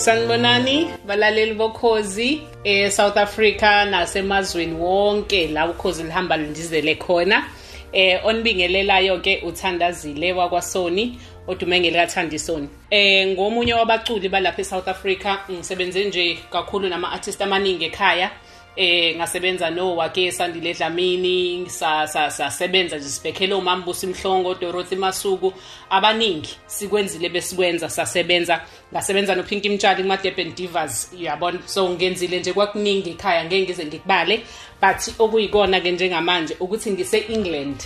Sanibonani balaleli bokhozi e South Africa nasemazweni wonke la ukhozi lihamba lindizele khona. Eh onibingelelayo ke uthandazile wakwaSoni odume ngelikaThandisoni eh ngomunye wabaculi balapha eSouth Africa ngisebenze nje kakhulu nama artists amaningi ekhaya. Eh ngasebenza no wake Sandile Dlamini sasebenza nje sibhekhele umambusi Mhlongo Dorothy Masuku. Abaningi sikwenzile besikwenza sasebenza. Ngasebenza no Pinky Mtshali kuma Durban Divas uyabona so ngenzile nje kwakuningi ekhaya ngeke ngize ngikubale. But okuyikona ke njengamanje ukuthi ngise England.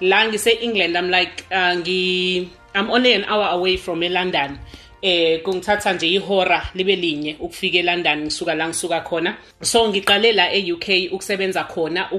La ngise England I'm like uh, ngi I'm only an hour away from eLondon eh kungithatha nje ihora libe linye ukufika eLondon ngisuka la ngisuka khona. So ngiqale la eUK ukusebenza khona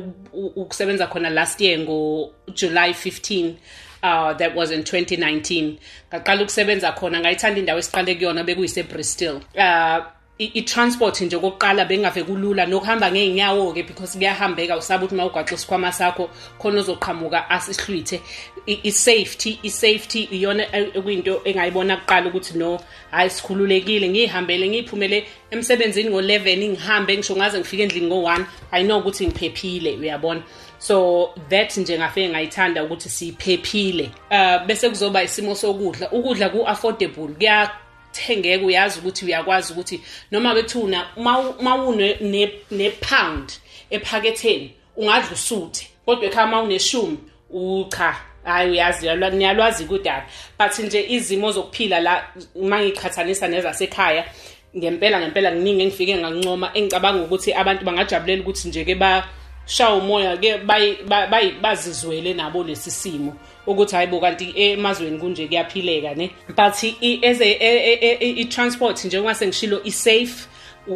ukusebenza khona last year ngo July 15 uh that was in 2019 ngaqala ukusebenza khona ngayithanda indawo esiqale kuyona bekuyise Bristol. Uh i-transport nje kokuqala bengave kulula nokuhamba ngeenyawo ke because kuyahambeka usaba ukuthi mawugaxa isikhwama sakho khona ozoqhamuka asihlwithe. I-safety i-safety iyona ekuyinto engayibona kuqala ukuthi no hayi sikhululekile ngihambele ngiphumele emsebenzini ngo-11 ngihambe ngisho ngaze ngifike endlini ngo-1 i know ukuthi ngiphephile uyabona? So that nje ngafike ngayithanda ukuthi siphephile uh bese kuzoba isimo sokudla. Ukudla ku-affordable kuya thengeke uyazi ukuthi uyakwazi ukuthi noma bethuna mawune ne-pound ephaketheni ungadla usuthe. Kodwa ekhaya mawuneshumi ucha hayi uyazi niyalwazi kudala. But nje izimo zokuphila la uma ngiqhathanisa nezasekhaya ngempela ngempela kuningi engifike ngakuncoma engicabanga ukuthi abantu bangajabulela ukuthi nje-ke bashawa umoya ke bazizwele nabo lesi simo ukuthi hayibo kanti emazweni kunje kuyaphileka ne? But as i-transport njengoba sengishilo i-safe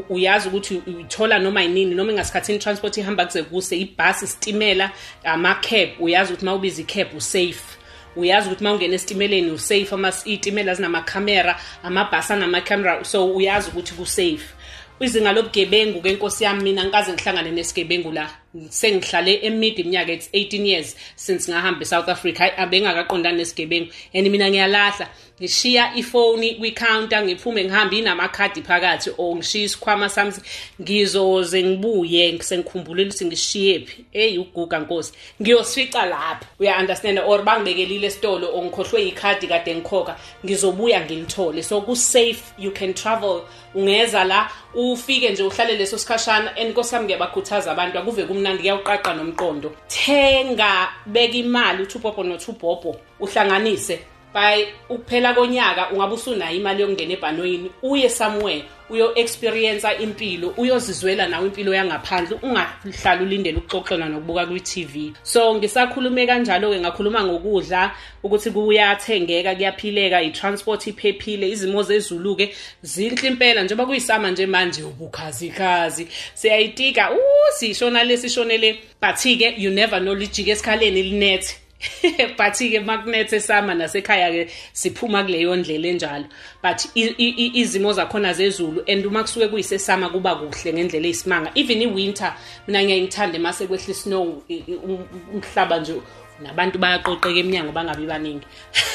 uyazi ukuthi uyithola noma yinini noma ingasikhathini transport ihamba kuze kuse ibhasi isitimela ama-cab uyazi ukuthi uma ubiza i-cab usafe. Uyazi ukuthi uma ungena esitimeleni usafe iyitimela zinamakhamera amabhasi anamakhamera so uyazi ukuthi kusafe. Izinga lobugebengu ke nkosi yami mina ngikaze ngihlangane nesigebengu la. Sengihlale emid iminyaka it's 18 years since ngahamba eSouth Africa. Hayi abengakaqondani nesigebengu. And mina ngiyalahla. Ngishiya ifoni kwi-counter ngiphume ngihambe inamakhadi phakathi or ngishiya isikhwama sami. Ngizoze ngibuye sengikhumbulile ukuthi ngishiye phi. Eyi uguga nkosi. Ngiyosifica lapho uya-understand or bangibekelile esitolo or ngikhohlwe ikhadi kade ngikhokha ngizobuya ngilithole. So ku-safe you can travel. Ungeza la ufike nje uhlale leso sikhashana. And nkosi yami ngiyabakhuthaza abantu. Akuve kumnandi kuyawuqaqa nomqondo. Thenga beka imali uthubhobho nothubhobho uhlanganise. By ukuphela konyaka ungabe usunayo imali yokungena ebhanoyini uye somewhere uyo-experience impilo uyozizwela nawe impilo yangaphandle ungahlali ulindele ukuxoxelwa nokubuka kwi-tv. So ngisakhulume kanjalo-ke ngakhuluma ngokudla ukuthi kuyathengeka kuyaphileka i-transport iphephile izimo zezulu-ke zinhle impela njengoba kuyisama nje manje ubukhazikhazi. Siyayitika u sishona le sishone le but-ke you never know lijike esikhaleni linethe but-ke makunethe sama nasekhaya-ke siphuma kuleyo ndlela enjalo. But izimo zakhona zezulu and uma kusuke kuyisesama kuba kuhle ngendlela eyisimanga. Even i-winter mina ngiyayithanda mase kwehla i-snow umhlaba nje nabantu bayaqoqeka eminyango bangabi baningi.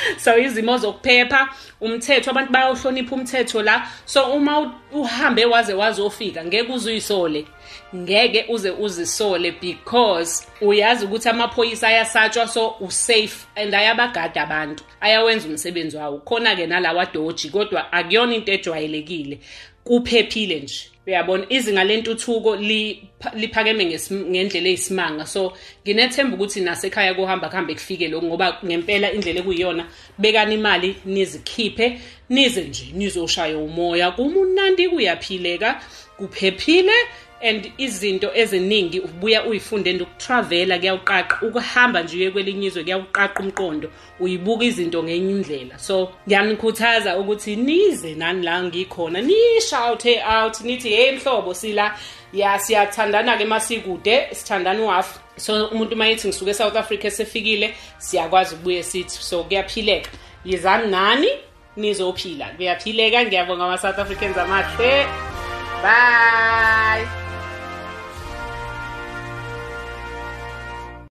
so izimo zokuphepha umthetho abantu bayawuhlonipha umthetho la. So uma uhambe waze wazofika ngeke uze uyisole. Ngeke uze uzisole because uyazi ukuthi amaphoyisa ayasatshwa so usafe and ayabagada abantu. Ayawenza umsebenzi wawo. Khona ke nalawa doji kodwa akuyona into ejwayelekile. Kuphephile nje. Uyabona? Izinga lentuthuko liphakeme ngendlela eyisimanga. So nginethemba ukuthi nasekhaya kuhamba kuhambe kufike lokhu ngoba ngempela indlela ekuyiyona bekani imali nizikhiphe nize nje nizoshaya umoya. Kumunandi kuyaphileka kuphephile and izinto eziningi ubuya uyifunde and ukutravela kuyawuqaqa. Ukuhamba nje uye kwelinye izwe kuyawuqaqa umqondo uyibuka izinto ngenye indlela. So ngiyanikhuthaza ukuthi nize nani la ngikhona. Nishouthe out nithi hey mhlobo sila. Ya siyathandana-ke masikude sithandana uhafu so umuntu uma yithi ngisuke e-south africa esefikile siyakwazi ukubuye sithi so kuyaphileka. Yizani nani? Nizophila. Kuyaphileka. Ngiyabonga ama-south africans amahle. Bye.